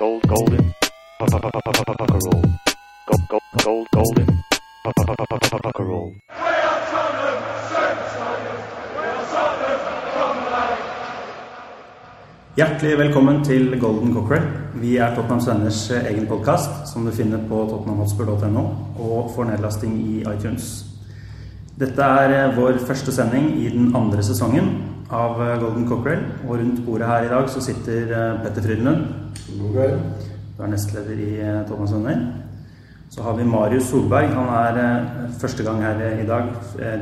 gold, golden, roll, gold, gold, gold, golden, roll. Hjertelig velkommen til Golden Cockerel. Vi er Tottenhams Venners egen podkast, som du finner på tottenhamhotspur.no og får nedlasting i iTunes. Dette er eh, vår første sending i den andre sesongen av eh, Golden Cockerel. Og rundt bordet her i dag så sitter eh, Petter Frydenlund. God kveld. Du er nestleder i Thomas Venner. Så har vi Marius Solberg. Han er første gang her i dag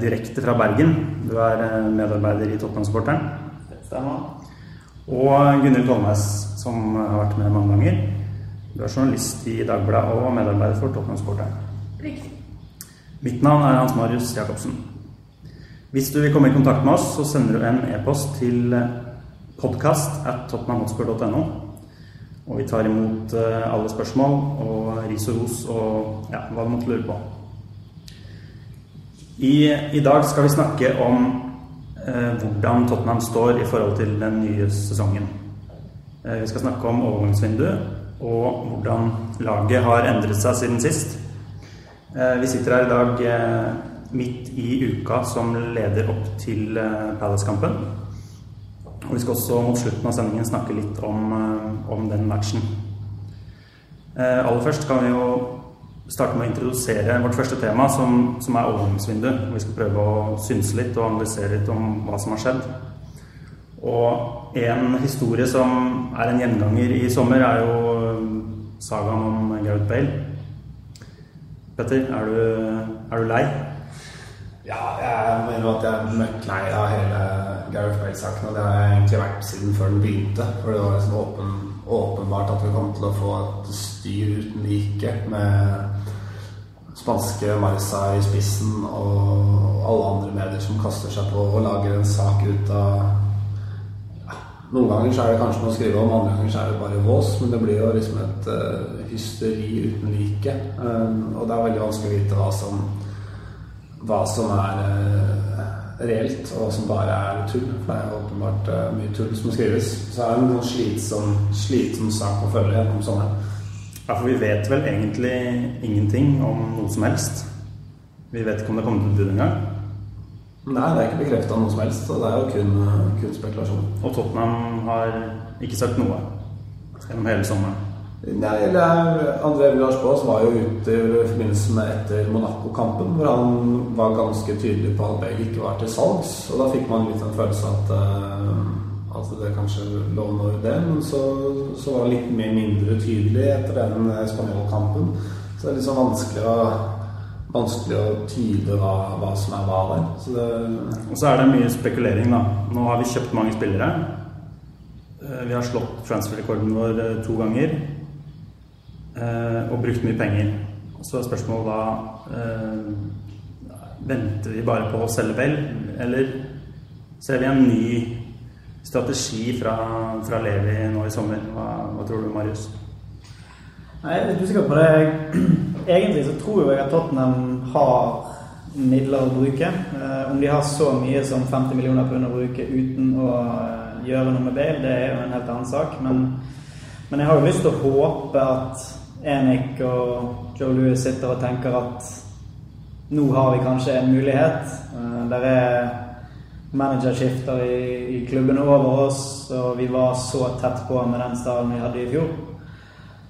direkte fra Bergen. Du er medarbeider i Tottenham-supporteren. Stemmer. Og Gunhild Tollnes, som har vært med mange ganger. Du er journalist i Dagbladet og medarbeider for Tottenham-sporteren. Riktig. Mitt navn er Hans Marius Jacobsen. Hvis du vil komme i kontakt med oss, så sender du en e-post til podkast at tottenhamhotspur.no. Og vi tar imot eh, alle spørsmål og ris og ros og ja, hva du måtte lure på. I, I dag skal vi snakke om eh, hvordan Tottenham står i forhold til den nye sesongen. Eh, vi skal snakke om overgangsvinduet og hvordan laget har endret seg siden sist. Eh, vi sitter her i dag eh, midt i uka som leder opp til eh, Palace-kampen. Og vi skal også mot slutten av sendingen snakke litt om, om den matchen. Aller først kan vi jo starte med å introdusere vårt første tema, som, som er overgangsvindu. Vi skal prøve å synse litt og analysere litt om hva som har skjedd. Og en historie som er en gjenganger i sommer, er jo sagaen om Gareth Bale. Petter, er du, er du lei? Ja, jeg mener at jeg er møkk lei av hele Gareth Bale-saken. Og det har jeg egentlig vært siden før den begynte. For det var liksom åpen, åpenbart at vi kom til å få et styr uten like med spanske Marisa i spissen og alle andre medier som kaster seg på og lager en sak ut av noen ganger så er det kanskje noe å skrive om, andre ganger så er det bare vås. Men det blir jo liksom et uh, hysteri uten like. Um, og det er veldig vanskelig å vite hva som, hva som er uh, reelt, og som bare er tull. For det er åpenbart uh, mye tull som skrives. Så er det en sånn slitsom, slitsom sak å følge gjennom sommeren. Ja, for vi vet vel egentlig ingenting om noe som helst. Vi vet ikke om det kommer til å bud engang. Nei, det er ikke bekrefta noe som helst. Og det er jo kun, kun spekulasjon. Og Tottenham har ikke sagt noe gjennom hele sommeren? Nei, eller André Villars Baas var jo ute i forbindelse med etter Monaco-kampen, hvor han var ganske tydelig på at Bale ikke var til salgs. Og da fikk man litt en følelse at, uh, at det kanskje lå noe i det. Men så, så, var han litt mer mindre tydelig etter den spanjolkampen. Så det er litt sånn vanskelig å vanskelig å tyde hva, hva, som er hva der. Så det... Og så er det mye spekulering, da. Nå har vi kjøpt mange spillere. Eh, vi har slått transfer-rekorden vår eh, to ganger. Eh, og brukt mye penger. Så er spørsmålet da Venter vi bare på å selge Bell, eller ser vi en ny strategi fra, fra Levi nå i sommer? Hva, hva tror du, Marius? Nei, Jeg er litt usikker på det. Egentlig så tror jeg at Tottenham har midler å bruke. Eh, om de har så mye som 50 millioner pund å bruke uten å eh, gjøre noe med Bale, det er jo en helt annen sak. Men, men jeg har jo lyst til å håpe at Enik og Joe Louis sitter og tenker at nå har vi kanskje en mulighet. Det der er managerskifter i, i klubben over oss, og vi var så tett på med den stallen vi hadde i fjor.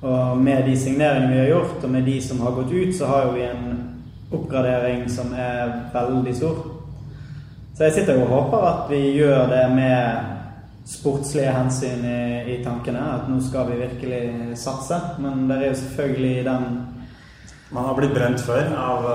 Og med de signeringene vi har gjort, og med de som har gått ut, så har vi en oppgradering som er veldig stor. Så jeg sitter og håper at vi gjør det med sportslige hensyn i, i tankene. At nå skal vi virkelig satse. Men det er jo selvfølgelig den Man har blitt brent før av,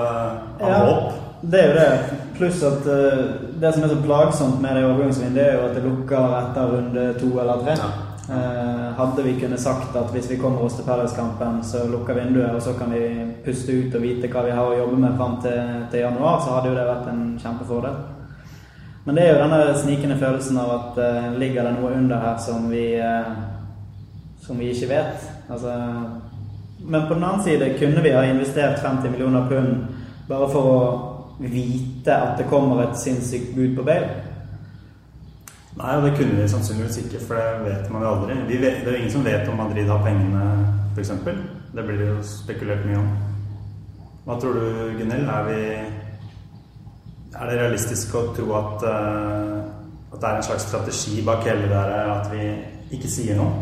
av ja, håp. Det er jo det. Pluss at uh, det som er så plagsomt med det overgangsvinduet, er jo at det lukker etter runde to eller tre. Ja. Uh, hadde vi kunne sagt at hvis vi kommer oss til Palace-kampen, så lukker vinduet, og så kan vi puste ut og vite hva vi har å jobbe med fram til, til, januar, så hadde jo det vært en kjempefordel. Men det er jo denne snikende følelsen av at uh, ligger det noe under her som vi, uh, som vi ikke vet. Altså, men på den annen side kunne vi ha investert 50 millioner pund bare for å vite at det kommer et sinnssykt bud på Bale. Nei, det kunne vi sannsynligvis ikke, for det vet man jo aldri. Vi vet, det er jo ingen som vet om Madrid har pengene, f.eks. Det blir det jo spekulert mye om. Hva tror du, Gunhild? Er, vi, er det realistisk å tro at, eh, at det er en slags strategi bak hele det her at vi ikke sier noe?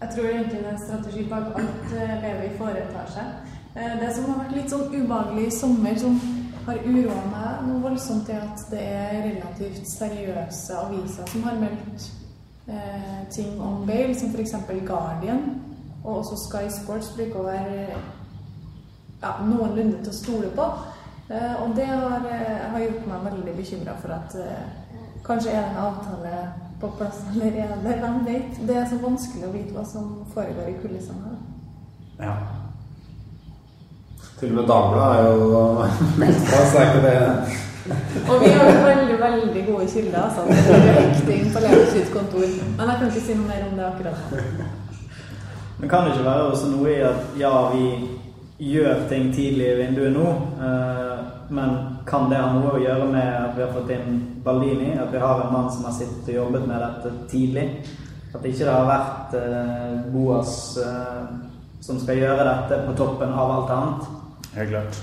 Jeg tror egentlig det er en strategi bak alt eh, Levi foretar seg. Eh, Det som har vært litt sånn ubehagelig i sommer, som har uroa meg noe voldsomt, er at det er relativt seriøse aviser som har meldt eh, ting om Bale, som f.eks. Guardian og også Sky Sports bruker å være ja, noenlunde til å stole på. Eh, og det har, eh, har gjort meg veldig bekymra for at eh, kanskje er det en avtale på plass allerede. Hvem vet? Det er så vanskelig å vite hva som foregår i kulissene. her. Ja. Til og med Dagbladet er jo meldt på, så er ikke det Og vi har veldig veldig gode kilder. altså. Det er hekting på Levi kontor. Men jeg kan ikke si noe mer om det akkurat nå. Men kan det ikke være også noe i at ja, vi gjør ting tidlig i vinduet nå, eh, men kan det ha noe å gjøre med at vi har fått inn Baldini? At vi har en mann som har sittet og jobbet med dette tidlig? At ikke det har vært eh, Boas eh, som skal gjøre dette på toppen av alt annet? Helt klart.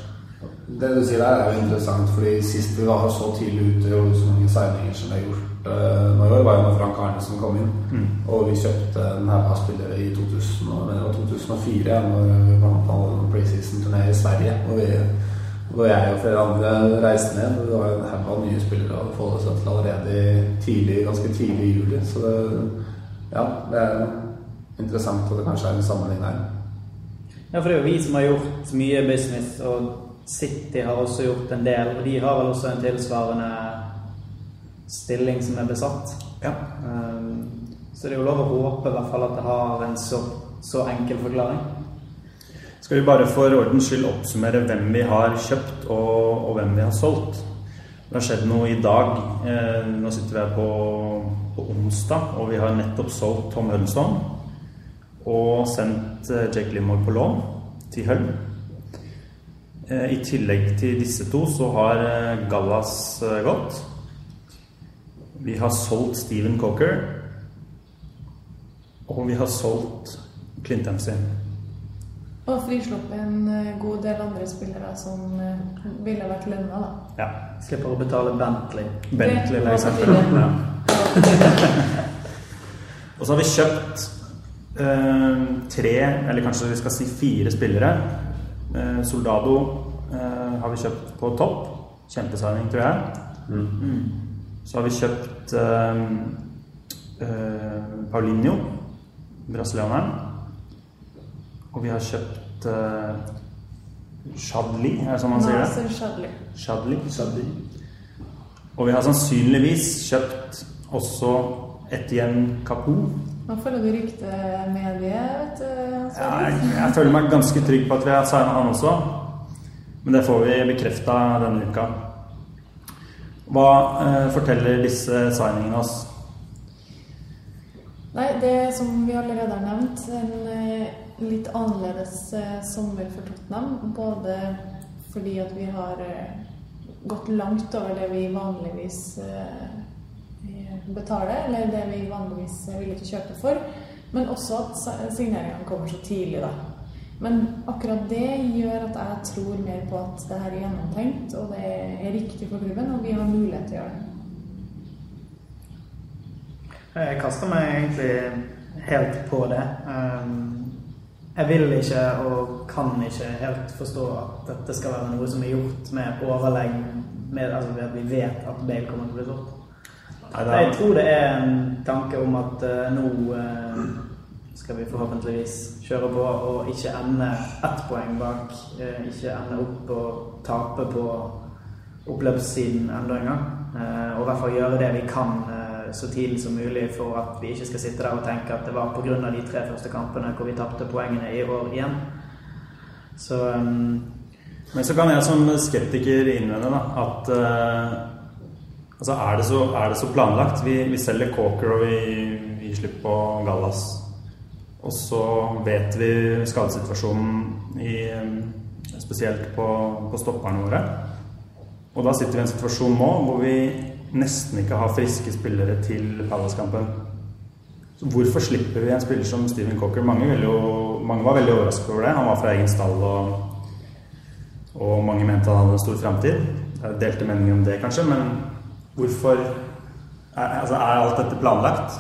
Det du sier der, er jo interessant, fordi sist vi var så tidlig ute og så mange seilinger som vi har gjort uh, nå i år, var jo når Frank Arnesen kom inn. Mm. Og vi kjøpte en haug av spillere i 2000, og- var 2004, ja, når vi vant på en preseason-turné i Sverige. Og vi, og jeg og flere andre reiste ned. og Det var en haug av nye spillere å forholde seg til allerede tidlig, ganske tidlig i juli. Så det, ja, det er interessant at det kanskje er en sammenheng her. Ja, for det er jo vi som har gjort mye business, og City har også gjort en del. Og de har vel også en tilsvarende stilling som er besatt. Ja. Um, Så det er jo lov å håpe i hvert fall at det har en så, så enkel forklaring. Skal vi bare for ordens skyld oppsummere hvem vi har kjøpt og, og hvem vi har solgt? Det har skjedd noe i dag. Eh, nå sitter vi her på, på onsdag, og vi har nettopp solgt Tom Hudson Og sendt eh, Jake Limor på lån til Hull. Eh, I tillegg til disse to så har eh, Gallas eh, gått. Vi har solgt Steven Cocker. Og vi har solgt Clint Dempsey. Og frisluppet en god del andre spillere som ville vært lønna, da. Ja. Slipper å betale Bentley. Bentley, for eksempel. Ja. Og så har vi kjøpt eh, tre, eller kanskje vi skal si fire spillere. Eh, Soldado eh, har vi kjøpt på topp. Kjempesigning, tror jeg. Mm. Så har vi kjøpt eh, eh, Paulinho, brasilianeren. Og vi har kjøpt eh, Shadli, er det sånn man sier det? Shadli. Shadley. Shadli. Og vi har sannsynligvis kjøpt også Etienne Capou. Nå følger du ryktemediet, vet du. Ja, jeg, jeg føler meg ganske trygg på at vi har signa han også. Men det får vi bekrefta denne uka. Hva eh, forteller disse signingene oss? Nei, det som vi allerede har nevnt, en eh, litt annerledes eh, sommer for Tottenham. Både fordi at vi har eh, gått langt over det vi vanligvis eh, betaler, eller det vi vanligvis er villige til å kjøpe for. Men også at si- signeringene kommer så tidlig, da. Men akkurat det gjør at jeg tror mer på at det her er gjennomtenkt, og det er riktig for klubben, og vi har mulighet til å gjøre det. Jeg kaster meg egentlig helt på det. Um, Jeg vil ikke og kan ikke helt forstå at dette skal være noe som er gjort med overlegg, med altså at vi vet at Bale kommer til å bli solgt. Jeg tror det er en tanke om at eh, nå eh, skal vi forhåpentligvis kjøre på og ikke ende ett poeng bak. eh, ikke ende opp og tape på oppløpssiden enda en gang. Og i hvert fall gjøre det vi kan så tidlig som mulig for at vi ikke skal sitte der og tenke at det var pga. de tre første kampene hvor vi tapte poengene i år igjen. Så um... men så kan jeg som skeptiker innvende da, at altså er, det så, er det så planlagt? Vi, vi selger Coker, og vi vi slipper på Gallas. Og så vet vi skadesituasjonen i, spesielt på, på stopperne våre. Og da sitter vi i en situasjon nå hvor vi nesten ikke har friske spillere til Palace-kampen. Hvorfor slipper vi en spiller som Steven Cocker? Mange, mange var veldig overrasket over det. Han var fra egen stall, og, og mange mente han hadde en stor framtid. Delte meninger om det, kanskje, men hvorfor er, altså, er alt dette planlagt?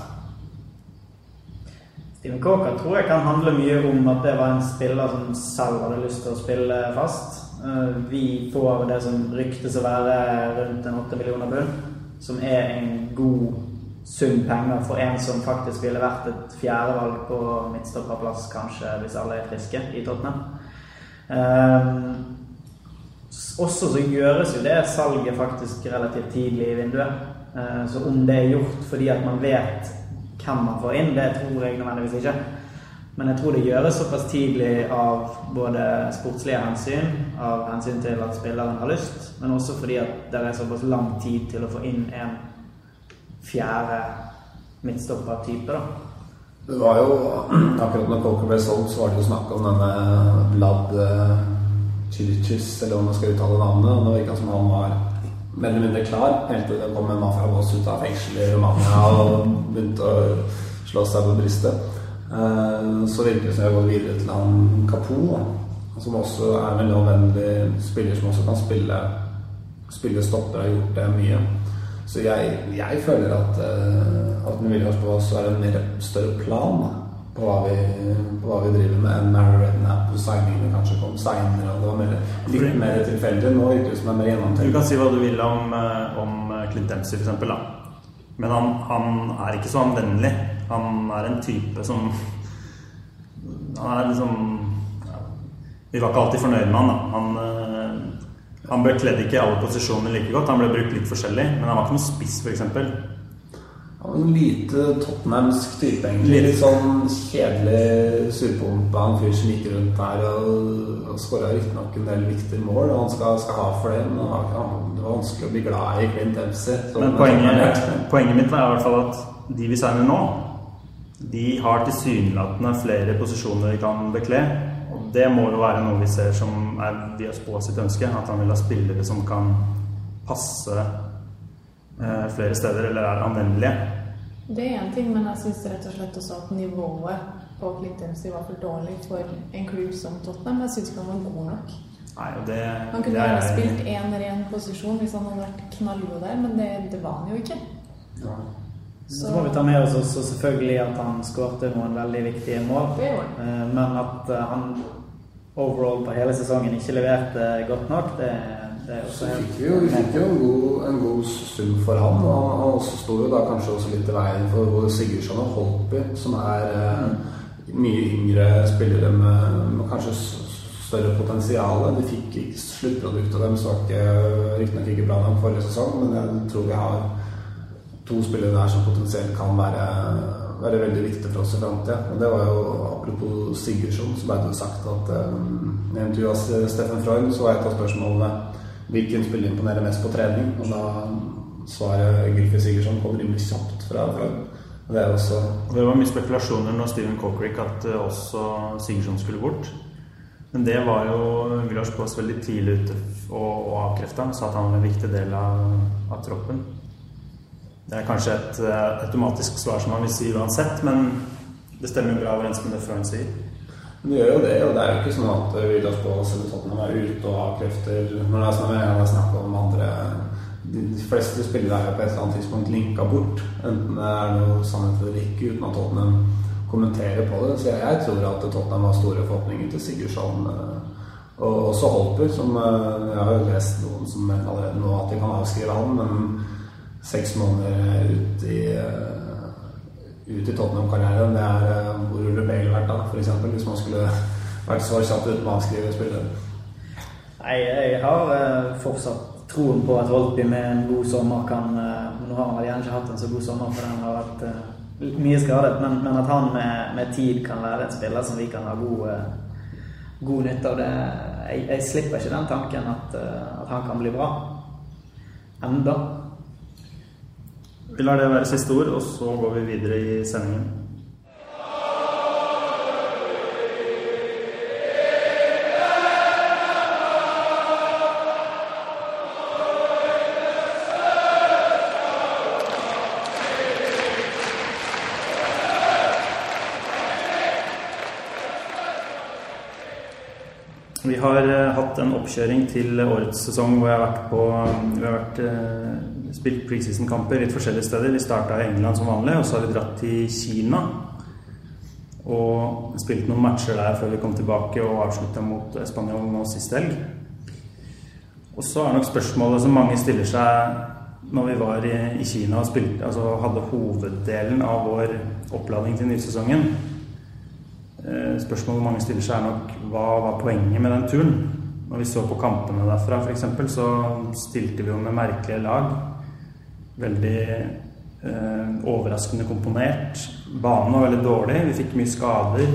Steven Coker tror jeg kan handle mye om at det var en spiller som selv hadde lyst til å spille fast. Eh, Vi får det som ryktes å være rundt en 8 millioner pund, som er en god sum penger for en som faktisk ville vært et fjerdevalg på midtstopperplass, kanskje, hvis alle er friske i Tottenham. Eh, Også så gjøres jo det salget faktisk relativt tidlig i vinduet. Eh, Så om det er gjort fordi at man vet hvem man får inn, det tror jeg nødvendigvis ikke. Men jeg tror det gjøres såpass tidlig av både sportslige hensyn, av hensyn til at spilleren har lyst, men også fordi at det er såpass lang tid til å få inn en fjerde midtstopper-type, da. Det var jo Akkurat når Coker ble solgt, så var det jo snakk om denne Vlad eh, eller om man skal uttale navnet. Og det virka som han var mer eller mindre klar helt til det kom en Voss ut av fengsel i Romania og begynte å slå seg på brystet. Eh, Så virker det som jeg går videre til han Kapo, som også er en veldig spiller som også kan spille, spille stopper, har gjort det mye. Så jeg, jeg føler at, eh, at Williams på er en mer større plan på hva, vi, på hva vi driver med, enn Mary Redknapp og signingene kanskje kom seinere. Det var mer, litt mer tilfeldig. Nå virker det som det er mer Du kan si hva du vil om, eh, om Clint Dempsey, eksempel. Men han, han er ikke så anvendelig. Han er en type som Han er liksom ja, Vi var ikke alltid fornøyd med han, da. Han, eh, han bekledde ikke alle posisjoner like godt. Han ble brukt litt forskjellig, men han var ikke noen spiss, f.eks. Han en lite tottenhamsk type, egentlig. Litt sånn kjedelig, surpumpa fyr som gikk rundt der og, og skåra riktignok en del viktige mål, og han skal, skal ha for det, men var, det var vanskelig å bli glad i Clint Dempsey. Men poenget, poenget mitt er i hvert fall at de vi signer nå, de har tilsynelatende flere posisjoner de kan bekle. Og det må jo være noe vi ser som er Dias på sitt ønske. At han vil ha spillere som kan passe flere steder, eller er anvendelige. Det er én ting, men jeg syns rett og slett også at nivået på Clint Dempsey var for dårlig for en klubb som Tottenham. Jeg syns ikke han var god nok. Nei, og det, Han kunne det er jeg- spilt én ren posisjon hvis han hadde vært knallgod der, men det, det var han jo ikke. Så må vi ta med oss også selvfølgelig at han skårte noen veldig viktige mål. Eh, Men at eh, han overall på hele sesongen ikke leverte godt nok, det, er Så fikk vi jo, vi fikk jo en, god, en god sum for han, og han, han også sto jo da kanskje også litt i veien for både Sigurdsson og Holtby, som er eh, mye yngre spillere med, med kanskje større potensial. De fikk ikke sluttproduktet av dem, så var ikke riktignok ikke bra nok forrige sesong, men jeg tror vi har to spillere der som potensielt kan være, være veldig viktige for oss i framtida. Og det var jo apropos Sigurdsson, så ble det jo sagt at i intervjuet av Steffen Freund så var et av spørsmålene hvilken spiller imponerer mest på trening. Og da svaret Gylfi Sigurdsson kom rimelig kjapt fra fra det Det var mye spekulasjoner når Steven Cockrick at eh, også Sigurdsson skulle bort. Men det var jo Vilas Bås veldig tidlig ute og, og avkrefta. Sa at han var en viktig del av, av troppen. Det er kanskje et eh, automatisk svar som han vil si uansett, men det stemmer bra overens med det Freund sier. Men det gjør jo det, og det er jo ikke sånn at Villas Bås eller Tottenham er ute og avkrefter Når det er snakker om andre De fleste spillere er jo på et eller annet tidspunkt linka bort. Enten det er noe sannhet eller ikke, uten at Tottenham kommenterer på det. Så jeg, tror at Tottenham har store forhåpninger til Sigurdsson. eh, Og også Holper, som eh, Jeg har jo lest noen som mener allerede nå at de kan avskrive han, men seks måneder ut i eh, ut i Tottenham-karrieren, det er eh, hvor ville Bale vært da, f.eks. Hvis man skulle vært så kjapp ute med å avskrive spillere. Nei, jeg har eh, fortsatt troen på at Holtby med en god sommer kan eh, Nå har han gjerne ikke hatt en så god sommer, for han har vært eh, mye skadet, men, men at han med, med tid kan være en spiller som vi kan ha god, eh, god nytte av. det jeg, jeg slipper ikke den tanken at, eh, at han kan bli bra. Enda. Vi lar det være siste ord, og så går vi videre i sendingen. Vi har eh, hatt en oppkjøring til årets sesong hvor jeg har vært på vi har vært, eh, spilt preseason-kamper litt forskjellige steder. Vi starta i England som vanlig, og så har vi dratt til Kina. Og spilt noen matcher der før vi kom tilbake og avslutta mot Spanjol nå sist helg. Og så er nok spørsmålet som mange stiller seg når vi var i, i Kina og spilte, altså hadde hoveddelen av vår oppladning til nysesongen Eh, Spørsmålet mange stiller seg er nok hva var poenget med den turen? Når vi så på kampene derfra f.eks., så stilte vi jo med merkelige lag. Veldig eh, overraskende komponert. Banen var veldig dårlig, vi fikk mye skader.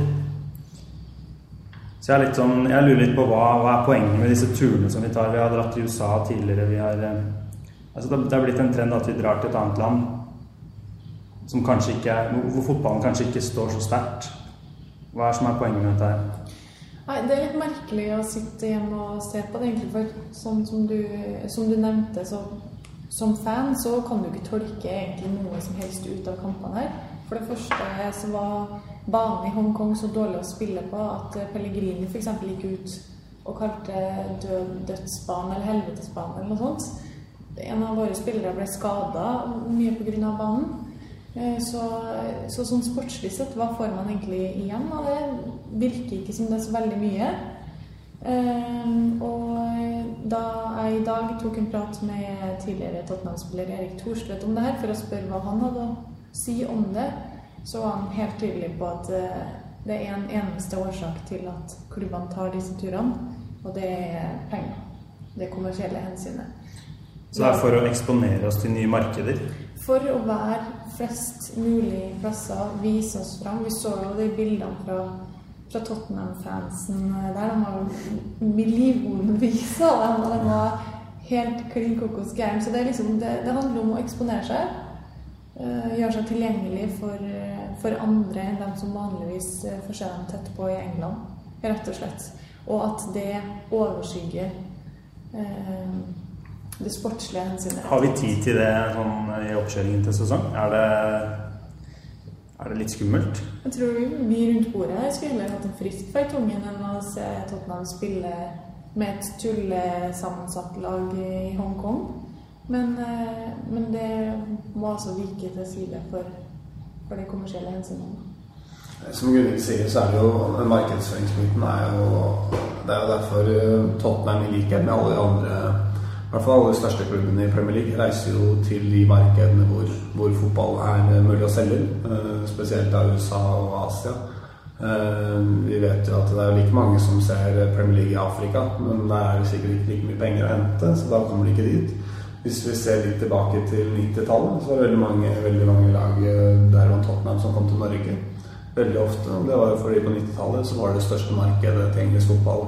Så jeg, er litt sånn, jeg lurer litt på hva, hva er poenget med disse turene som vi tar. Vi har dratt til USA tidligere. Vi har, eh, altså det, det har blitt en trend at vi drar til et annet land som kanskje ikke er, hvor fotballen kanskje ikke står så sterkt. Hva er som er poenget med dette her? Nei, Det er litt merkelig å sitte hjemme og se på det, egentlig. For sånn som du, som du nevnte, så som fan så kan du ikke tolke egentlig noe som helst ut av kampene her. For det første så var banen i Hongkong så dårlig å spille på at Pellegrini f.eks. gikk ut og kalte død dødsbanen eller helvetesbanen eller noe sånt. En av våre spillere ble skada mye pga. banen. Eh, Så, så sånn sportslig sett, hva får man egentlig igjen av det? Virker ikke som det er så veldig mye. Eh, og da jeg i dag tok en prat med tidligere Tottenham-spiller Erik Thorstvedt om det her, for å spørre hva han hadde å si om det, så var han helt tydelig på at eh, det er en eneste årsak til at klubbene tar disse turene, og det er penger. Det kommersielle hensynet. Så det er for å eksponere oss til nye markeder? For å være flest mulig plasser, vise oss fram. Vi så jo de bildene fra, fra Tottenham-fansen der. De var millionvis av dem, og de var helt klin kokos gærne. Så det, liksom, det, det handler om å eksponere seg. Uh, gjøre seg tilgjengelig for, eh, for andre enn dem som vanligvis uh, får se dem tett på i England, rett og slett. Og at det overskygger uh, det sportslige hensynet. Har vi tid til det sånn, i oppkjøringen til sesong? Er det, er det litt skummelt? Jeg tror vi rundt bordet her skulle heller hatt en frist for tungen enn å se Tottenham spille med et tullesammensatt lag i Hongkong. Men, eh, men det må altså vike til side for, for de kommersielle hensynene. Som Gunhild sier, så er det jo markedsføringspunkten er jo Det er jo derfor eh, Tottenham, i likhet med alle de andre i hvert fall alle de største klubbene i Premier League, reiser jo til de markedene hvor, hvor fotball er eh, mulig å selge. eh, Spesielt av USA og Asia. Eh, Vi vet jo at det er like mange som ser Premier League i Afrika, men det er sikkert ikke like mye penger å hente, så da kommer de ikke dit. Hvis vi ser litt tilbake til 90-tallet, så var det veldig mange, veldig mange lag der var Tottenham som kom til Norge. Veldig ofte. Det var jo fordi på 90-tallet så var det største markedet til engelsk fotball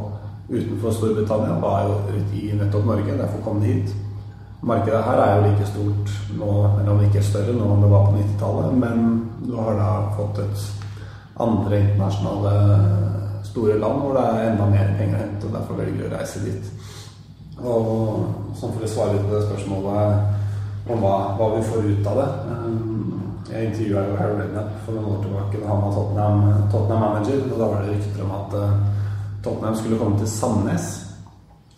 utenfor Storbritannia var jo i nettopp Norge. Derfor kom de hit. Markedet her er jo like stort nå, eller om ikke større nå enn det var på 90-tallet, men du har da fått et andre internasjonale store land hvor det er enda mer penger å hente, og derfor velger du å reise dit. Og sånn for å svare litt på det spørsmålet om hva, hva vi får ut av det. eh, Jeg intervjua jo Harry Redknapp for noen år tilbake da han var Tottenham, Tottenham manager, og da var det rykter om at eh, Tottenham skulle komme til Sandnes.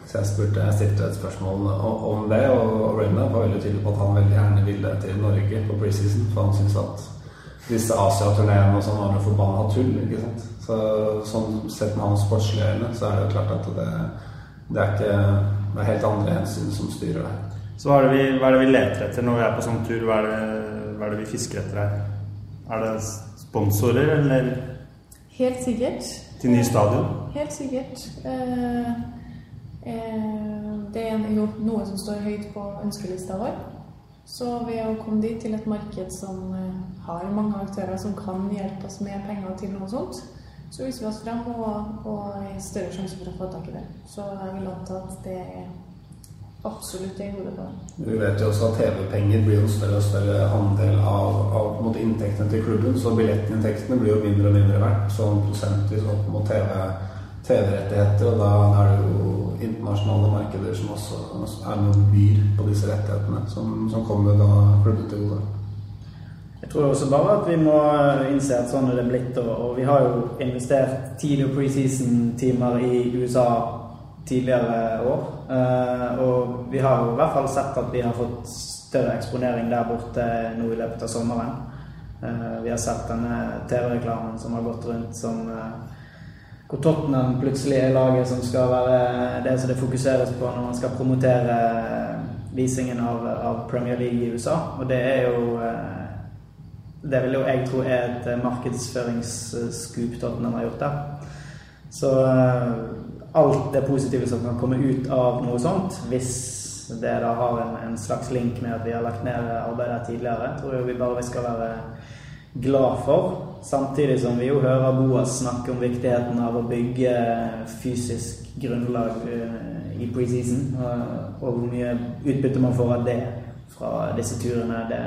Så jeg, spurte, jeg stilte et spørsmål om det, og Raymond var veldig tydelig på at han veldig gjerne ville til Norge på preseason, for han syntes at disse Asia-turneene og sånn var noe forbanna tull. ikke sant? Så sånn sett med hans sportslige øyne, så er det jo klart at det, det er ikke Det er helt andre hensyn som styrer det. Så hva er, det vi, hva er det vi leter etter når vi er på sånn tur? Hva er det, hva er det vi fisker etter her? Er det sponsorer, eller Helt sikkert. til ny stadion? Helt sikkert. Eh, eh, det er noe som står høyt på ønskelista vår. Så ved å komme dit til et marked som eh, har mange aktører som kan hjelpe oss med penger til noe sånt, så viser vi oss frem og, har større sjanse for å få tak i det. Så jeg vil anta at det er absolutt det i hodet på det. Vi vet jo også at TV-penger blir en større og større andel av, av inntektene til klubben, så billettinntektene blir jo mindre og mindre verdt, sånn prosentvis opp mot TV, TV-rettigheter, og da, er det jo internasjonale markeder som også er noen byr på disse rettighetene, som, som kommer da klubben til gode. Jeg tror også bare at vi må innse at sånn er det blitt. Og, og vi har jo investert tidlig preseason-timer i USA tidligere år. Uh, og vi har jo i hvert fall sett at vi har fått større eksponering der borte nå i løpet av sommeren. Uh, vi har sett denne TV-reklamen som har gått rundt som eh, hvor Tottenham plutselig er laget som skal være det som det fokuseres på når man skal promotere visingen av, av Premier League i USA. Og det er jo Det vil jo jeg tro er et markedsføringsscoop Tottenham har gjort der. Så alt det positive som kan komme ut av noe sånt, hvis det da har en, en slags link med at vi har lagt ned arbeidet tidligere, tror jeg vi bare skal være glad for. Samtidig som vi jo hører Boas snakke om viktigheten av å bygge fysisk grunnlag i preseason, og hvor mye utbytte man får av det fra disse turene, det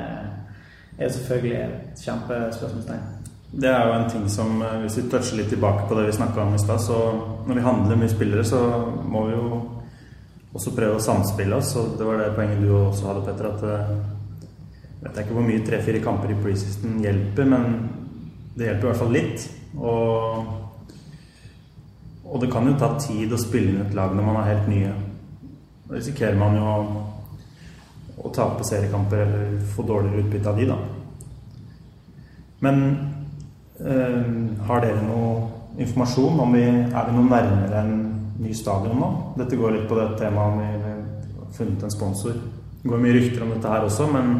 er selvfølgelig et kjempespørsmålstegn. Det er jo en ting som Hvis vi toucher litt tilbake på det vi snakka om i stad, så når vi handler mye spillere, så må vi jo også prøve å samspille oss. Og det var det poenget du også hadde, Petter, at jeg vet ikke hvor mye tre-fire kamper i preseason hjelper, men det hjelper i hvert fall litt. Og, og det kan jo ta tid å spille inn et lag når man er helt nye. Da risikerer man jo å, å tape seriekamper eller få dårligere utbytte av de, da. Men øh, har dere noe informasjon om vi er vi noe nærmere en ny stadion nå? Dette går litt på det temaet om vi har funnet en sponsor. Det går mye rykter om dette her også, men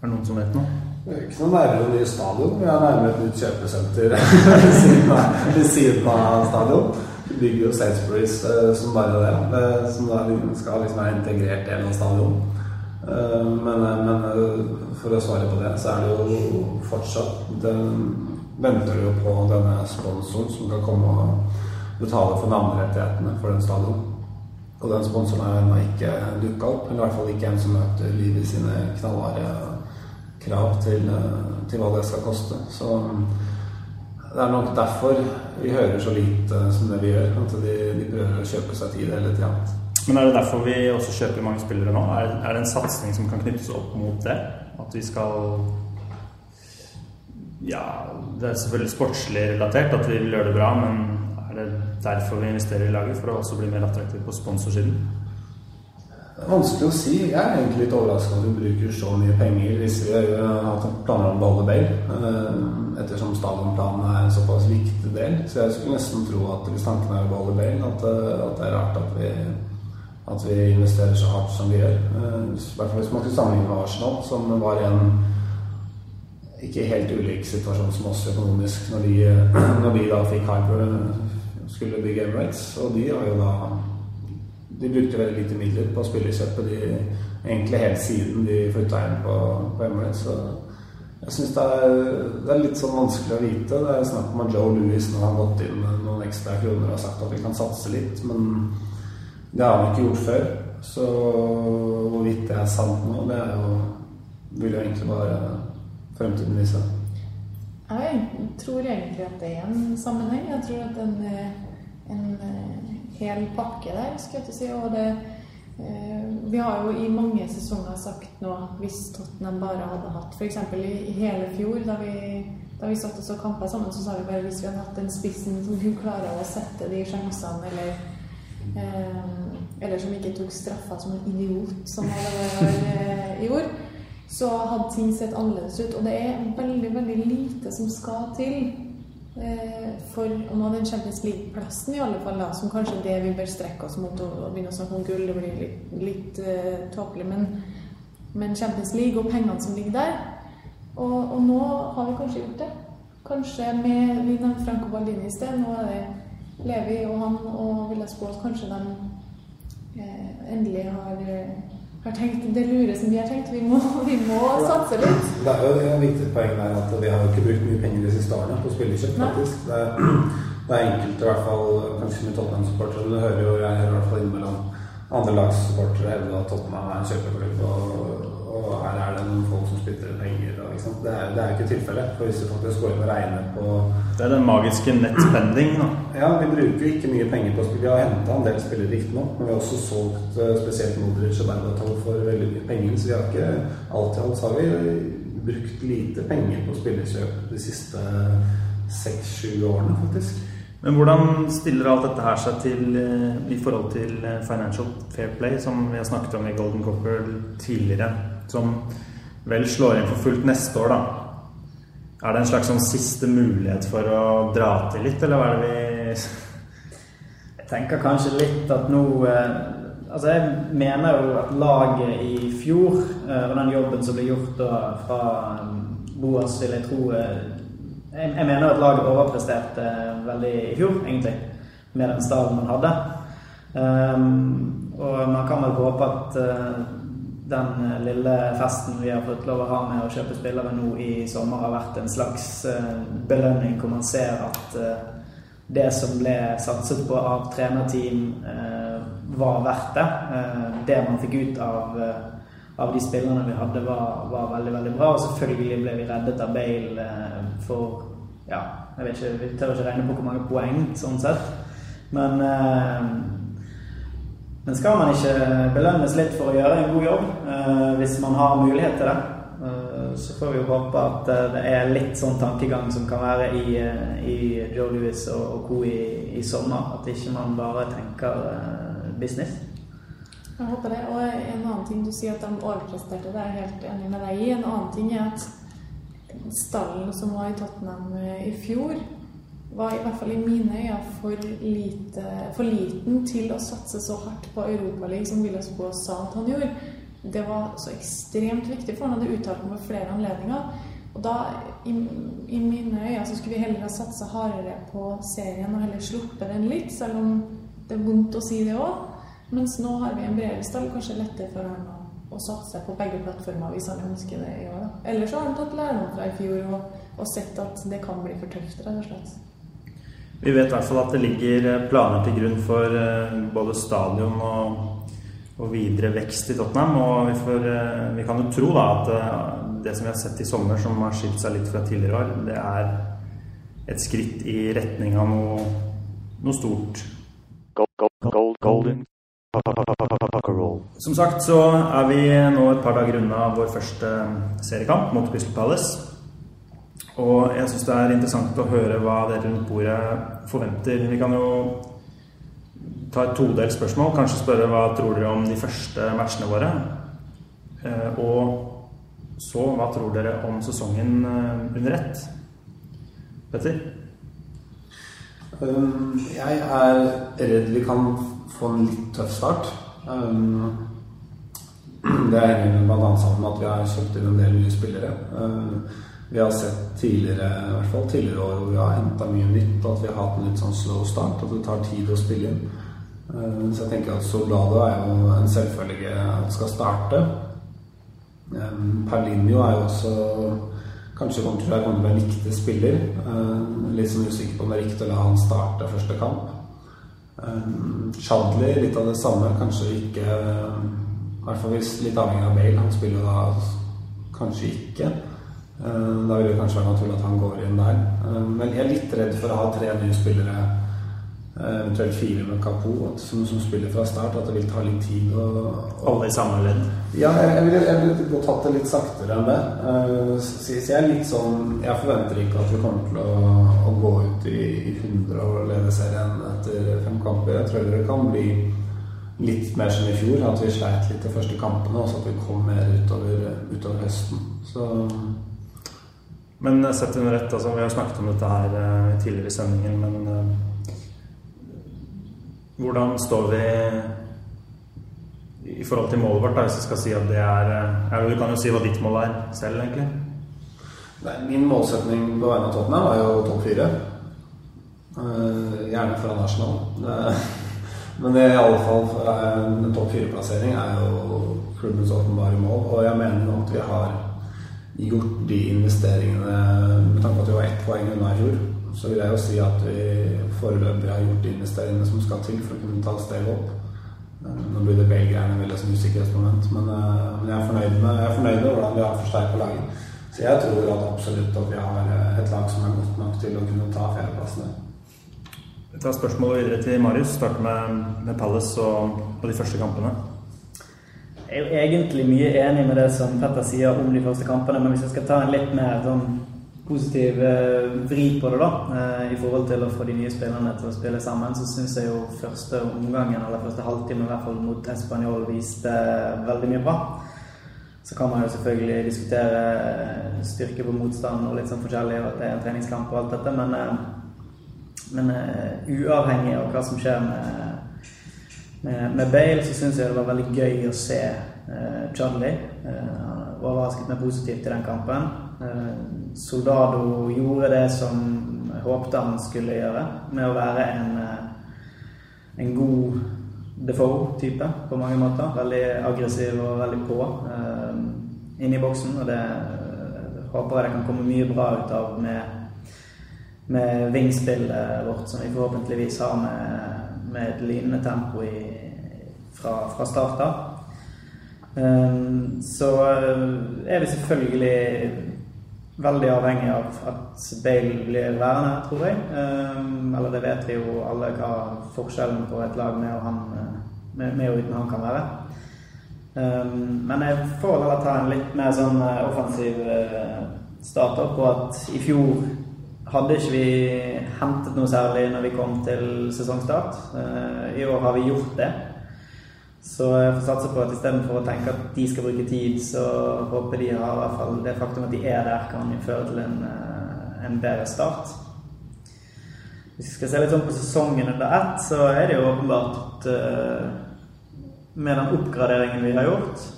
er det noen som vet noe? Det er ikke noe nærmere ny stadion. Vi er nærmere et nytt kjøpesenter ved siden av stadion. Vi bygger jo Sainsburys som bare det, som da skal liksom være integrert del av stadion. Men, men, for å svare på det, så er det jo fortsatt den, Venter du jo på denne sponsoren som kan komme og betale for navnerettighetene for den stadion. Og den sponsoren har ennå ikke dukka opp. Eller i hvert fall ikke en som møter livet i sine knallharde krav til, til, hva det skal koste. Så det er nok derfor vi hører så lite som det vi gjør. At de, de prøver å kjøpe seg tid hele tida. Men er det derfor vi også kjøper mange spillere nå? Er, er det en satsing som kan knyttes opp mot det? At vi skal Ja, det er selvfølgelig sportslig relatert at vi vil gjøre det bra, men er det derfor vi investerer i laget? For å også bli mer attraktiv på sponsorsiden? Vanskelig å si. Jeg er egentlig litt overraska over at vi bruker så mye penger hvis vi har planer om å beholde Bale, ettersom stadionplanen er en såpass viktig del. Så jeg skulle nesten tro at hvis tanken er å beholde Bale, at, at det er rart at vi, at vi investerer så hardt som vi gjør. I hvert fall hvis man skulle sammenligne med Arsenal, som var i en ikke helt ulik situasjon som oss økonomisk når, de, når vi da fikk Hyper skulle bygge Emirates. Og de har jo da De brukte veldig lite midler på spillerkjøpet de, egentlig helt siden de flytta inn på, på Emirates. Så jeg syns det, det, er litt sånn vanskelig å vite. Det er snakk om at Joe Louis nå har gått inn med noen ekstra kroner og sagt at vi kan satse litt, men det har han ikke gjort før. Så hvorvidt det er sant nå, det er jo vil jo egentlig bare fremtiden vise. Jeg tror egentlig at det er en sammenheng. Jeg tror at en, en hel pakke der, skal jeg si. Og det Vi har jo i mange sesonger sagt nå hvis Tottenham bare hadde hatt F.eks. I, i hele fjor, da vi, da vi satt og så kamper sammen, så sa vi bare hvis vi hadde hatt den spissen som kunne klare å sette de sjansene, eller eh, Eller som ikke tok straffa som en idiot, som det gjorde så hadde ting sett annerledes ut. Og det er veldig, veldig lite som skal til eh, for å nå den Champions League-plassen, i alle fall, da, som kanskje det vi bør strekke oss mot. å begynne å snakke om gull, det blir litt, litt uh, tåpelig. Men, men, Champions League og pengene som ligger der og, og, nå har vi kanskje gjort det. Kanskje med Vi nevnte Franco Baldini i sted. Nå er det Levi og han, og vil jeg spå at kanskje de eh, endelig har har tenkt det lure som vi har tenkt. Vi må, vi må satse litt. Det er jo et viktig poeng der at vi har ikke brukt mye penger de siste årene på spillerkjøp, faktisk. Det er, det er enkelte, i hvert fall kanskje med Tottenham-supportere, men du hører jo jeg hører i hvert fall innimellom andre lagssupportere hevde at Tottenham er en kjøpeklubb, og, og, her er det noen folk som spytter penger. Og, det, er, det er ikke tilfellet. For hvis du faktisk går inn og regner på Det er den magiske nettspending, da. Ja, vi bruker ikke mye penger på spill. Vi har henta en del spillere riktignok, men vi har også solgt spesielt Modric og Berbatov for veldig mye penger. Så vi har ikke alt i alt har vi brukt lite penger på spillerkjøp de siste seks-sju årene, faktisk. Men hvordan stiller alt dette her seg til eh, i forhold til eh, Financial Fair Play, som vi har snakket om i Golden Copper tidligere, som vel slår inn for fullt neste år, da? Er det en slags sånn siste mulighet for å dra til litt, eller hva er det vi Jeg tenker kanskje litt at nå eh, Altså, jeg mener jo at laget i fjor, eh, og den jobben som ble gjort da fra eh, Boas, vil jeg tro jeg, jeg mener at laget overpresterte veldig i fjor, egentlig, med den stallen man hadde. Um, og man kan vel håpe at den lille festen vi har fått lov å ha med å kjøpe spillere nå i sommer, har vært en slags uh, belønning hvor man ser at uh, det som ble satset på av trenerteam, var verdt det. det man fikk ut av, av de spillerne vi hadde, var, var, veldig veldig bra. Og selvfølgelig ble vi reddet av Bale for ja, jeg vet ikke, Vi tør ikke regne på hvor mange poeng, sånn sett. Men men skal man ikke belønnes litt for å gjøre en god jobb, eh, hvis man har mulighet til det? Eh, så får vi jo håpe at eh, det er litt sånn tankegang som kan være i, i Joe Louis og, og co. I, i, sommer. At ikke man bare tenker business. Jeg håper det. Og en annen ting du sier at de overpresterte, det er jeg helt enig med deg i. En annen ting er at stallen som var i Tottenham i fjor var i hvert fall i mine øyne for, lite, for liten til å satse så hardt på Europaligaen som Villas Boas sa at han gjorde. Det var så ekstremt viktig for han hadde uttalt meg ved flere anledninger. Og da, i, i mine øyne, så skulle vi heller ha satsa hardere på serien og heller sluppet den litt, selv om det er vondt å si det òg. Mens nå har vi en bredere stall, kanskje lettere for han å, å satse på begge plattformer hvis han ønsker det i år. Eller Ellers har han tatt lærdom fra i fjor og, og sett at det kan bli for tøft, rett og slett. Vi vet i hvert fall at det ligger eh, planer til grunn for eh, både stadion og, og videre vekst i Tottenham. Og vi, får, eh, vi, kan jo tro da at det som vi har sett i sommer, som har skilt seg litt fra tidligere år, det er et skritt i retning av noe, noe stort. golden. Som sagt så er vi nå et par dager unna vår første seriekamp mot Crystal Palace. Og jeg syns det er interessant å høre hva dere rundt bordet forventer. Vi kan jo ta et todelt spørsmål. Kanskje spørre hva tror dere om de første matchene våre? Eh, og så hva tror dere om sesongen eh, under ett? Petter? Um, jeg er redd vi kan få en litt tøff start. Um, det henger bl.a. sammen med at vi har kjøpt inn en del nye spillere. Vi har sett tidligere i hvert fall tidligere år hvor vi har henta mye nytt, og at vi har hatt en litt sånn slow start, at det tar tid å spille inn. Eh, så jeg tenker at Soldado er jo en selvfølge at skal starte. Perlinio Perlinjo er jo også Kanskje kommer til, å være en viktig spiller. Eh, litt sånn usikker på om det er riktig å la han starte første kamp. Chadli, litt av det samme. Kanskje ikke I hvert fall litt avhengig av Bale. Han spiller da kanskje ikke. Eh, da vil det kanskje være naturlig at han går inn der. Eh, men jeg er litt redd for å ha tre nye spillere, eh, eventuelt fire med Kapo, som, som, spiller fra start. At det vil ta litt tid. Alle i samme ledd? Ja, jeg, ville vil godt tatt det litt saktere enn det. Så jeg er litt sånn Jeg forventer ikke at vi kommer til å, å gå ut i, i 100 og lede serien etter fem kamper. Jeg tror det kan bli litt mer som i fjor, at vi sleit litt de første kampene, og så at vi kom mer utover, utover høsten. Så men sett under ett, altså, vi har snakket om dette her uh, tidligere i sendingen, men uh, hvordan står vi i forhold til målet vårt, da, hvis vi skal si at det er ja, Du kan jo si hva ditt mål er selv, egentlig. Nei, min målsetning på vegne av Tottenham er jo topp fire. gjerne foran Arsenal. men det er i alle fall en topp fire-plassering er jo klubbens åpenbare mål, og jeg mener at vi har gjort de investeringene Med tanke på at vi var ett poeng unna i fjor, så vil jeg jo si at vi foreløpig har gjort de investeringene som skal til for å kunne ta steg opp. Nå blir det belgierne veldig som usikkerhetsmoment, men, eh, men jeg, er fornøyd med, jeg er fornøyd med hvordan vi har forsterket laget. Så jeg tror at absolutt at vi har et lag som er godt nok til å kunne ta fjerdeplassene. Vi tar spørsmålet videre til Marius. Starter med, med Palace og, og de første kampene. Jeg er jo egentlig mye enig med det som Petter sier om de første kampene, men hvis jeg skal ta en litt mer sånn positiv eh, vri på det, da, eh, i forhold til å få de nye spillerne til å spille sammen, så syns jeg jo første omgangen, eller første halvtime i hvert fall mot Español, viste veldig mye bra. Så kan man jo selvfølgelig diskutere eh, styrke på motstand og litt sånn forskjellig, og at det er en treningskamp og alt dette, men, eh, men eh, uavhengig av hva som skjer med med, med Bale så syns jeg det var veldig gøy å se Charlie. Chudley. Eh, overrasket meg positivt i den kampen. Eh, Soldado gjorde det som jeg håpte han skulle gjøre, med å være en, eh, en god Defoe-type på mange måter. Veldig aggressiv og veldig på eh, inne i boksen. Og det eh, håper jeg det kan komme mye bra ut av med, med vingspillet vårt, som vi forhåpentligvis har med med et lignende tempo i, fra, fra start av. Um, så er vi selvfølgelig veldig avhengig av at Bale blir værende, tror jeg. Um, eller det vet vi jo alle hva forskjellen på et lag med og, han, med, med og uten han kan være. Um, men jeg får heller ta en litt mer sånn offensiv starter på at i fjor hadde ikke vi hentet noe særlig når vi kom til sesongstart. I år har vi gjort det. Så jeg får satse på at istedenfor å tenke at de skal bruke tid, så håper de har hvert fall det faktum at de er der, kan føre til en, en bedre start. Hvis vi skal se litt sånn på sesongen under ett, så er det jo åpenbart at med den oppgraderingen vi har gjort,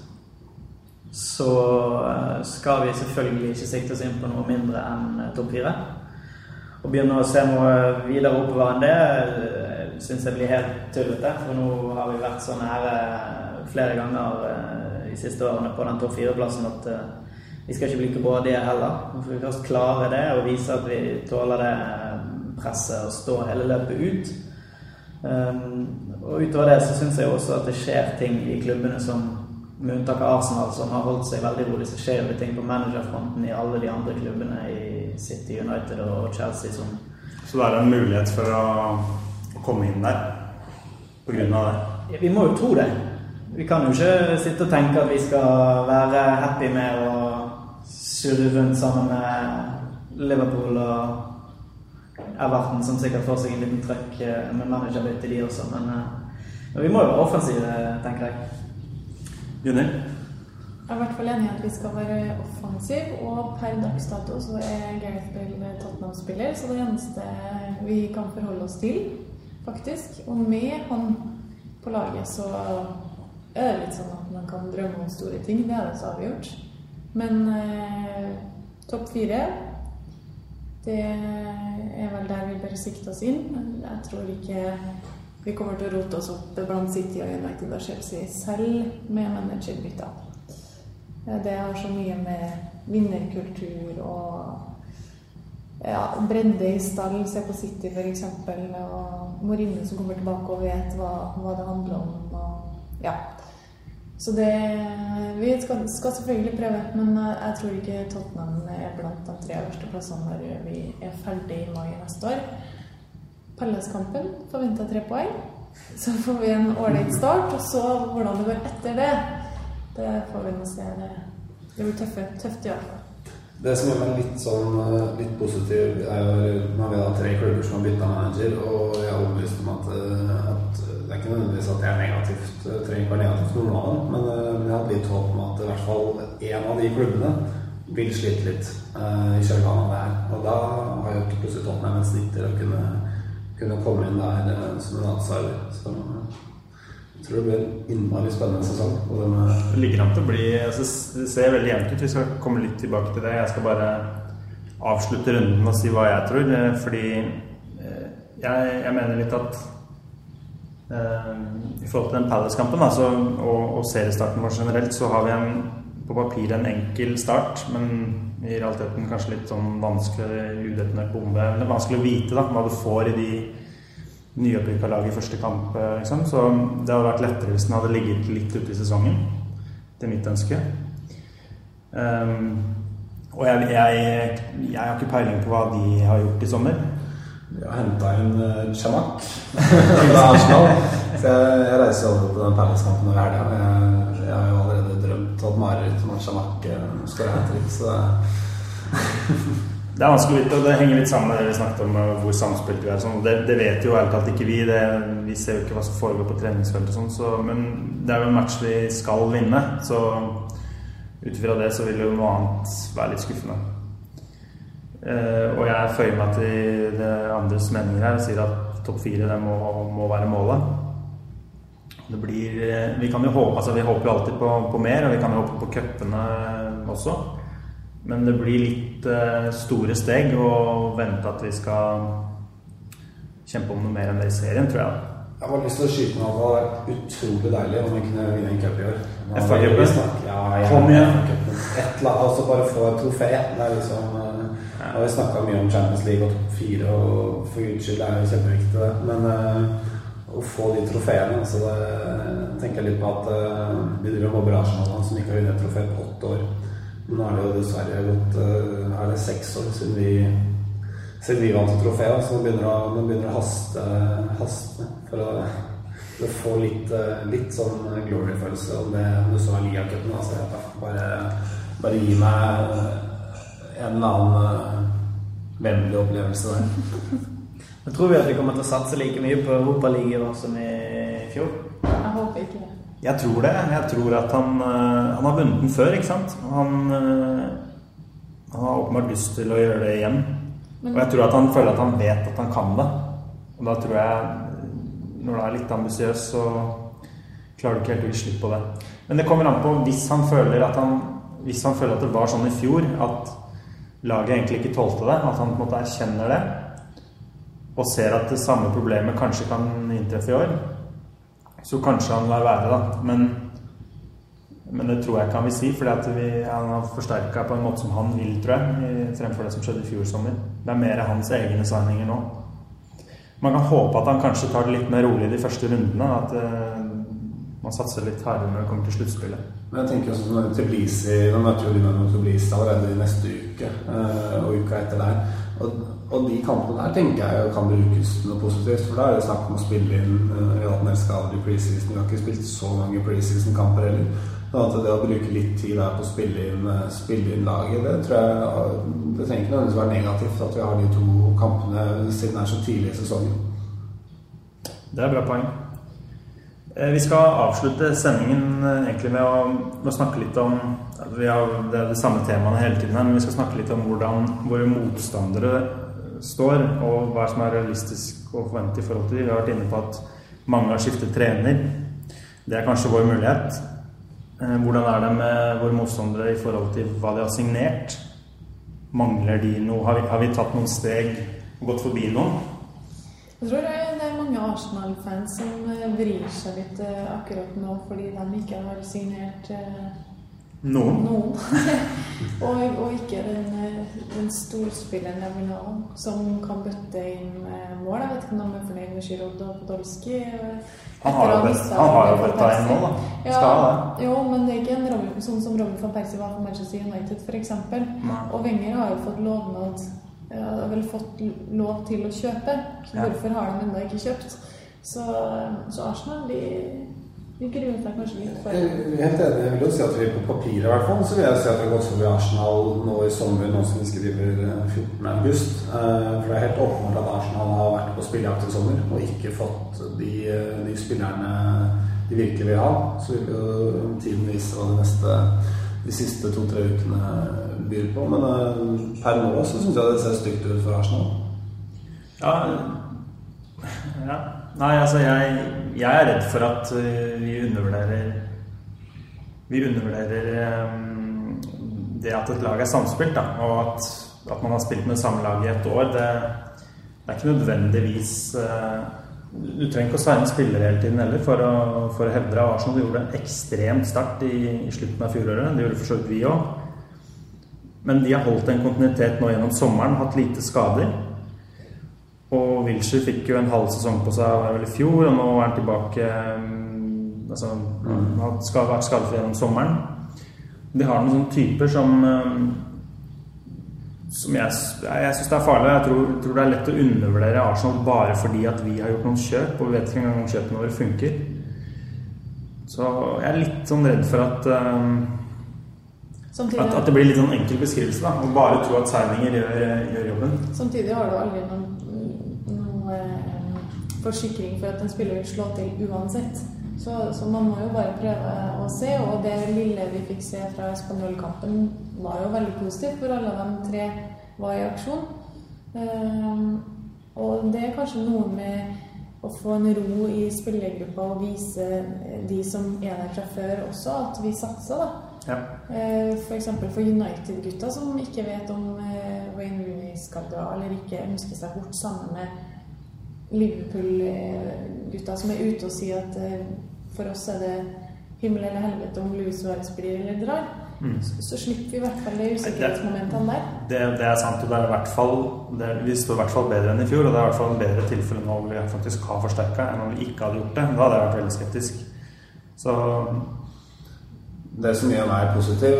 så skal vi selvfølgelig ikke sikte oss inn på noe mindre enn topp fire. Å begynne å se noe videre oppover enn det syns jeg blir helt tullete. For nå har vi vært så nære flere ganger de siste årene på den topp fire-plassen at vi skal ikke bli det heller. Nå får vi først klare det og vise at vi tåler det presset og stå hele løpet ut. Og utover det så syns jeg også at det skjer ting i klubbene som med unntak av Arsenal, som har holdt seg veldig rolig, så skjer det ting på managerfronten i alle de andre klubbene i City, United og Chelsea som Så det er en mulighet for å, å komme inn der av det? Vi må jo tro det. Vi kan jo ikke sitte og tenke at vi skal være happy med å surre rundt sammen med Liverpool og Everton, som sikkert får seg en liten trøkk med managerbytte, de også. Men, men vi må jo være offensive, tenker jeg. Juni? Jeg er i hvert fall enig i at vi skal være offensiv, og per dags dato så er Gareth Bale Tottenham-spiller, så det eneste vi kan forholde oss til, faktisk. Og med han på laget så er det litt sånn at man kan drømme om store ting. Det er det så avgjort. Men eh, topp fire det er vel der vi bør sikte oss inn. Jeg tror ikke vi kommer til å rote oss opp blant City og United og Chelsea selv med managerbytter. Det har så mye med vinnerkultur og ja, bredde i stall. Se på City f.eks. Og Morine som kommer tilbake og vet hva, hva det handler om. Og, ja. Så det Vi skal, skal, selvfølgelig prøve, men jeg tror ikke Tottenham er blant de tre øverste plassene når vi er ferdig i mai neste år. Pelleskampen forventer tre poeng. Så får vi en ålreit start, og så hvordan det går etter det, det får vi nå se. Det, blir tøffe, tøft i hvert fall. Det som gjør meg litt sånn litt positiv, er jo har vi tre klubber som har bytta manager, og jeg er overbevist om at, at, det er ikke nødvendigvis at det er negativt, det trenger ikke være negativt noen av dem, men jeg hadde litt håp om at i hvert fall én av de klubbene vil slite litt uh, i kjølvannet der. Og da har jo ikke plutselig Tottenham et snitt til å kunne kunne komme inn der som en outsider. Så jeg tror det blir en innmari spennende sesong. Det ligger an til å bli altså, Det ser veldig jevnt ut. Vi skal komme litt tilbake til det. Jeg skal bare avslutte runden og si hva jeg tror. Fordi jeg, jeg mener litt at uh, i forhold til den Palace-kampen altså, og, og seriestarten vår generelt, så har vi en, på papiret en enkel start, men i realiteten kanskje litt sånn vanskelig udetonert bombe. Det er vanskelig å vite da, hva du får i de nyopprykka lag i første kamp. Liksom. Så det hadde vært lettere hvis den hadde ligget litt ute i sesongen. Det er mitt ønske. Um, og jeg, jeg, jeg, har ikke peiling på hva de har gjort i sommer. Vi har henta inn uh, fra Arsenal. Så jeg, jeg reiser over på den Palace-kampen over helga. Jeg, Jeg har jo allerede drømt at mareritt om at skal ha hat trick, så det er vanskelig, og det henger litt sammen med det vi snakket om eh, hvor samspilt vi er. Sånn. Det, det vet jo ærlig talt ikke vi. Det, vi ser jo ikke hva som foregår på treningsfeltet. Sånn, så, men det er jo en match vi skal vinne. Så ut ifra det så vil jo noe annet være litt skuffende. Eh, og jeg føyer meg til det andres meninger her og sier at topp fire må, må være målet. Det blir eh, Vi kan jo håpe altså vi håper jo alltid på, på mer, og vi kan jo håpe på cupene også. Men det blir litt eh, store steg å vente at vi skal kjempe om noe mer enn det i serien, tror jeg. Jeg har bare lyst til å skyte meg av det var utrolig deilig om vi kunne vinne en cup i år. Nå FA har vi cupen? snakket- Ja, Kom igjen. Et eller annet, altså bare få et trofé. Det er liksom ja. Nå har vi snakka mye om Champions League og topp fire, og for guds skyld er jo kjempeviktig, det. Men uh, å få de trofeene altså det, Jeg tenker litt på at uh, vi driver og mobber Arsenal, som ikke har vunnet et trofé på åtte år. Nå er det jo dessverre gått eh, er det seks år siden vi siden vi vant trofeet, trofé, så nå begynner det å, begynner det å haste, haste for å, for å få litt, eh, litt sånn glory-følelse. Om det, om det så er ligacupen. Altså, jeg bare, bare gi meg en eller annen eh, vennlig opplevelse der. Men tror vi at vi kommer til å satse like mye på Europaligaen som i fjor? Jeg håper ikke det. Jeg tror det. Jeg tror at han, eh, han har vunnet den før, ikke sant? Han, eh, han har åpenbart lyst til å gjøre det igjen. Og jeg tror at han føler at han vet at han kan det. Og da tror jeg, når du er litt ambisiøs, så klarer du ikke helt å gi slipp på det. Men det kommer an på hvis han føler at han hvis han føler at det var sånn i fjor, at laget egentlig ikke tålte det, at han på en måte erkjenner det, og ser at det samme problemet kanskje kan inntreffe i år, så kanskje han lar være, da. Men, men det tror jeg ikke han vil si, for han har forsterka på en måte som han vil, tror jeg, fremfor det som skjedde i fjor sommer. Det er mer hans egne signinger nå. Man kan håpe at han kanskje tar det litt mer rolig de første rundene. At uh, man satser litt hardere når det kommer til sluttspillet. Men jeg tenker også sånn Tbilisi Nå møter jo Dinamo Tbilisi allerede i neste uke, uh, og uka etter der. Og, og de kampene der tenker jeg kan brukes til noe positivt. For da er det snakk om å spille inn eh, en del skader i preseason. Vi har ikke spilt så mange preseason-kamper heller. At det å bruke litt tid der på å spille inn, eh, spille inn laget, det tror jeg eh, Det trenger ikke nødvendigvis være negativt at vi har de to kampene siden det er så tidlig i sesongen. Det er bra poeng. Eh, Vi skal avslutte sendingen eh, egentlig med å, med å snakke litt om vi har, Det er de samme temaene hele tiden, her, men vi skal snakke litt om hvordan våre motstandere står, og hva som er realistisk å forvente i forhold til dem. Vi har vært inne på at mange har skiftet trener. Det er kanskje vår mulighet. Eh, Hvordan er det med våre motstandere i forhold til hva de har signert? Mangler de noe? Har vi, har vi tatt noen steg og gått forbi noen? Jeg tror det er- mange Arsenal-fans som eh, vrir seg litt eh, akkurat nå fordi de ikke har signert Noen? noen. og, og ikke den, eh, den storspilleren jeg vil ha, som kan bøtte inn eh, mål. Jeg vet ikke om de er fornøyd med Giroud og Podolsky. eh, Han har jo bøtta inn mål, da. Ja, Skal det. Jo, men det er ikke en Robin, sånn som Robin van Persie var for Manchester United, f.eks. Og Wenger har jo fått lovnad ja, har vel fått lov til å kjøpe. Så Ja. hvorfor har de ennå ikke kjøpt? Så, så Arsenal de, de gruer seg kanskje litt for Jeg er helt enig. Jeg vil jo si at vi på papiret i hvert fall, så vil jeg si at vi har gått forbi Arsenal nå i sommer, nå som vi skriver eh, 14. august. Eh, For det er helt åpenbart at Arsenal har vært på spillejakt i sommer og ikke fått de, eh, de spillerne de virkelig vil ha. Så vil jo tiden vise hva det neste de siste to-tre ukene byr på. Men eh, per nå så syns jeg det ser stygt ut for Arsenal. Ja, ja. Nei, altså jeg, jeg er redd for at øh, vi undervurderer Vi undervurderer um, det at et lag er samspilt, da. Og at, at man har spilt med samme lag i ett år. Det, det er ikke nødvendigvis uh, Du trenger ikke å signe spillere hele tiden heller for å, for å hevde deg. Arsenal gjorde en ekstremt start i, i slutten av fjoråret. Det gjorde for så vidt vi òg. Men de har holdt en kontinuitet nå gjennom sommeren, hatt lite skader. Og Wilshere fikk jo en halv sesong på seg vel i fjor, og nå er han tilbake mm, altså, Han har ska- vært skadefri gjennom sommeren. De har noen sånne typer som mm, som jeg, jeg, syns det er farlig. Jeg tror, tror det er lett å undervurdere Arsenal bare fordi at vi har gjort noen kjøp, og vi vet ikke engang om kjøpene våre funker. Så jeg er litt sånn redd for at, um, Samtidig, at, at det blir litt sånn enkel beskrivelse. da, Å bare tro at seilinger gjør, gjør jobben. samtidig har du aldri noen, forsikring for at en spiller vil slå til uansett. Så, så man må jo bare prøve å se, og det lille vi fikk se fra spanjolkampen, var jo veldig positivt, hvor alle de tre var i aksjon. Uh, og det er kanskje noe med å få en ro i spillergruppa og vise de som er der fra før også, at vi satser, da. Ja. Eh, F.eks. For, for United-gutta som ikke vet om eh, Wayne Rooney skal dra, eller ikke ønsker seg bort sammen med Liverpool-gutta som er ute og sier at eh, for oss er det himmel eller helvete om Louis Suárez blir eller drar. Mm. Så, så slipper vi i hvert fall de usikkerhetsmomentene der. Det, det er sant, og det er i hvert fall det, Vi står i hvert fall bedre enn i fjor, og det er i hvert fall en bedre tilfelle nå hvor vi faktisk har forsterka enn om vi ikke hadde gjort det. Da hadde jeg vært veldig skeptisk. Så Det som gjør meg positiv,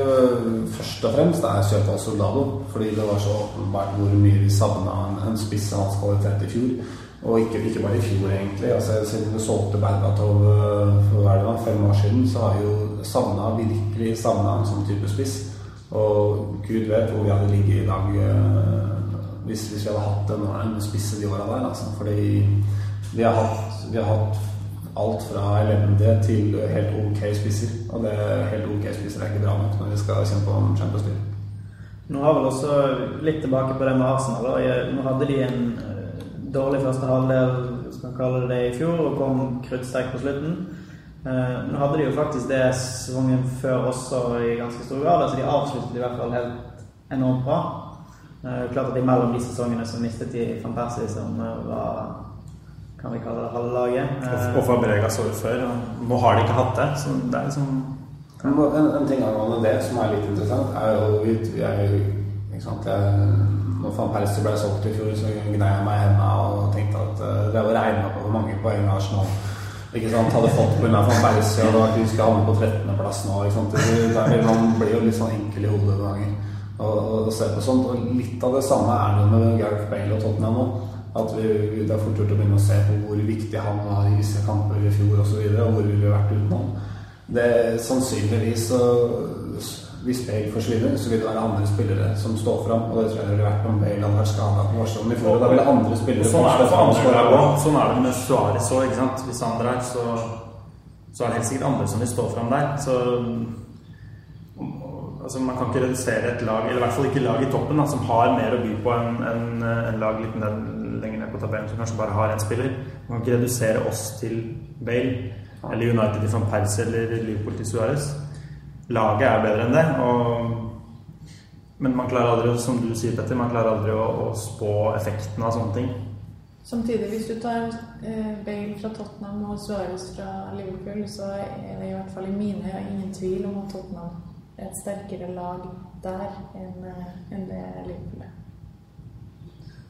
først og fremst, er kjøpet av Soldado. Fordi det var så åpenbart hvor mye vi savna en, en spiss av hans kvalitet i fjor. Og ikke, ikke bare i fjor, egentlig. Altså, siden vi solgte Berbatov øh, for hva det fem år siden, så har vi jo savna, virkelig savna en sånn type spiss. Og gud vet hvor vi hadde ligget i dag øh, hvis, hvis vi hadde hatt en, en spiss i de åra der. Altså. Fordi vi har hatt, vi har hatt alt fra elendige til helt ok spisser. Og det helt ok spisser er ikke bra nok når vi skal kjempe om Champions League. Nå har vel også litt tilbake på det med Arsenal. Da. Nå hadde de en eh, dårlig første halvdel, skal man kalle det det, i fjor, og kom kruttsterkt på slutten. Eh, Nå hadde de jo faktisk det sesongen før også i ganske stor grad, så de avsluttet i hvert fall helt enormt bra. Eh, Klart at imellom de sesongene så mistet de van Persie, som eh, var kan vi kalle det halvlaget. Og, og Fabregas året før. Og nå har de ikke hatt det. Så det er liksom En, en ting angående det som er litt interessant, er jo vi, vi er ikke sant, jeg, Når van Persie ble solgt i fjor, så gnei jeg meg i hendene og tenkte at uh, det var regna på hvor mange poeng Arsenal ikke sant, hadde fått pga. van Persie, og at vi skal havne på 13.-plass nå. Ikke sant? Det, man blir jo litt sånn enkel i hodet noen ganger og, og ser på sånt. Og litt av det samme er det med Gareth Bale og Tottenham nå. At vi, det er fort gjort å begynne å se på hvor viktig han var i visse kamper i fjor osv., og, så videre, og hvor ville vi vært uten ham. Det Sannsynligvis så Hvis Bale forsvinner, så vil det være andre spillere som står fram. Og det tror jeg det ville vært om Bale hadde vært skada på i fjor. Da ville andre spillere Sånn er det for andre lag òg. Sånn er det med Suárez òg, ikke sant. Hvis han drar, så, så er det helt sikkert andre som vil stå fram der. Så altså, man kan ikke redusere et lag, eller i hvert fall ikke lag i toppen, da, som har mer å by på enn en, en, lag litt ned, lenger ned på tabellen, som kanskje bare har én spiller. Man kan ikke redusere oss til Bale, eller United til van Persie eller Liverpool til Suárez. Laget er bedre enn det. og men man klarer aldri, som du sier, Petter, man klarer aldri å, å spå effekten av sånne ting. Samtidig, hvis du tar eh, Bale fra Tottenham og Suárez fra Liverpool, så er det i hvert fall i mine øyne ingen tvil om at Tottenham er et sterkere lag der enn eh, enn det Liverpool er.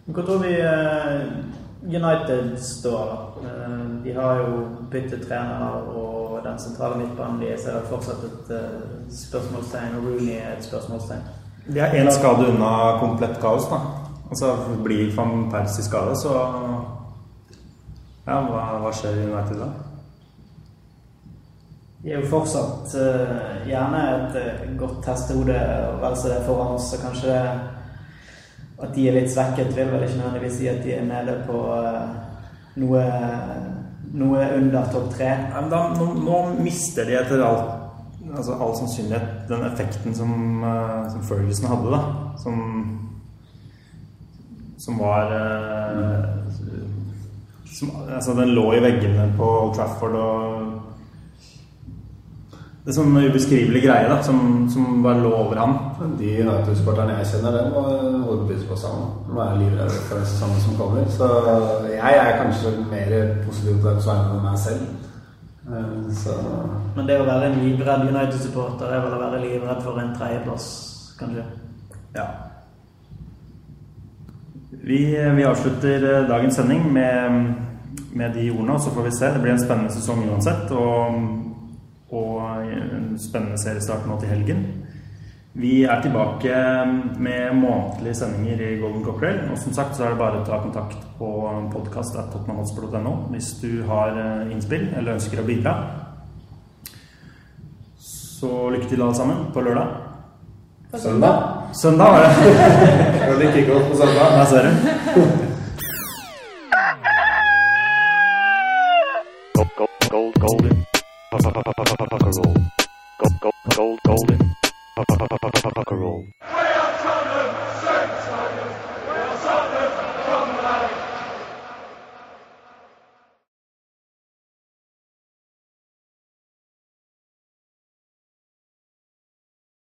Hva tror vi eh, United står? Eh, De har jo byttet trener, og den sentrale midtbanen deres er fortsatt et eh, spørsmålstegn, og Rooney er et spørsmålstegn. De er én skade unna komplett kaos, da. Altså blir van Persie skada, så Ja, hva, hva skjer i United da? De er jo fortsatt uh, gjerne et godt hestehode, og vel så det er foran oss, så kanskje det, at de er litt svekket, vil vel ikke nødvendigvis si at de er nede på eh, noe, noe under topp tre. Ja, nå, nå mister de etter all, altså all sannsynlighet den effekten som, eh, som Ferguson hadde, da. Som, som var eh, som, Altså, den lå i veggene på Old Trafford og Det er sånn ubeskrivelig greie da, som, som bare lå over ham. De United-supporterne jeg kjenner, den var overbevist på sammen. Nå er jeg livredd for det sesongen som kommer. Så jeg er kanskje mer positiv på den vegne enn meg selv. Eh, Så Men det å være en livredd United-supporter er vel å være livredd for en tredjeplass, kanskje. Ja. Vi, vi avslutter eh, dagens sending med, med de ordene, og så får vi se. Det blir en spennende sesong uansett. Og, og en spennende seriestart nå til helgen. Vi er tilbake med månedlige sendinger i Golden Cockerel. Og som sagt så er det bare å ta kontakt på podkast.tottenhamhotspur.no hvis du har eh, innspill eller ønsker å bidra. Så lykke til alle sammen på lørdag. På Søndag? Søndag var det. Early godt på søndag. Nei, ser du. Gold, gold, gold, golden. Cockerel. Gold, gold, golden. Cockerel.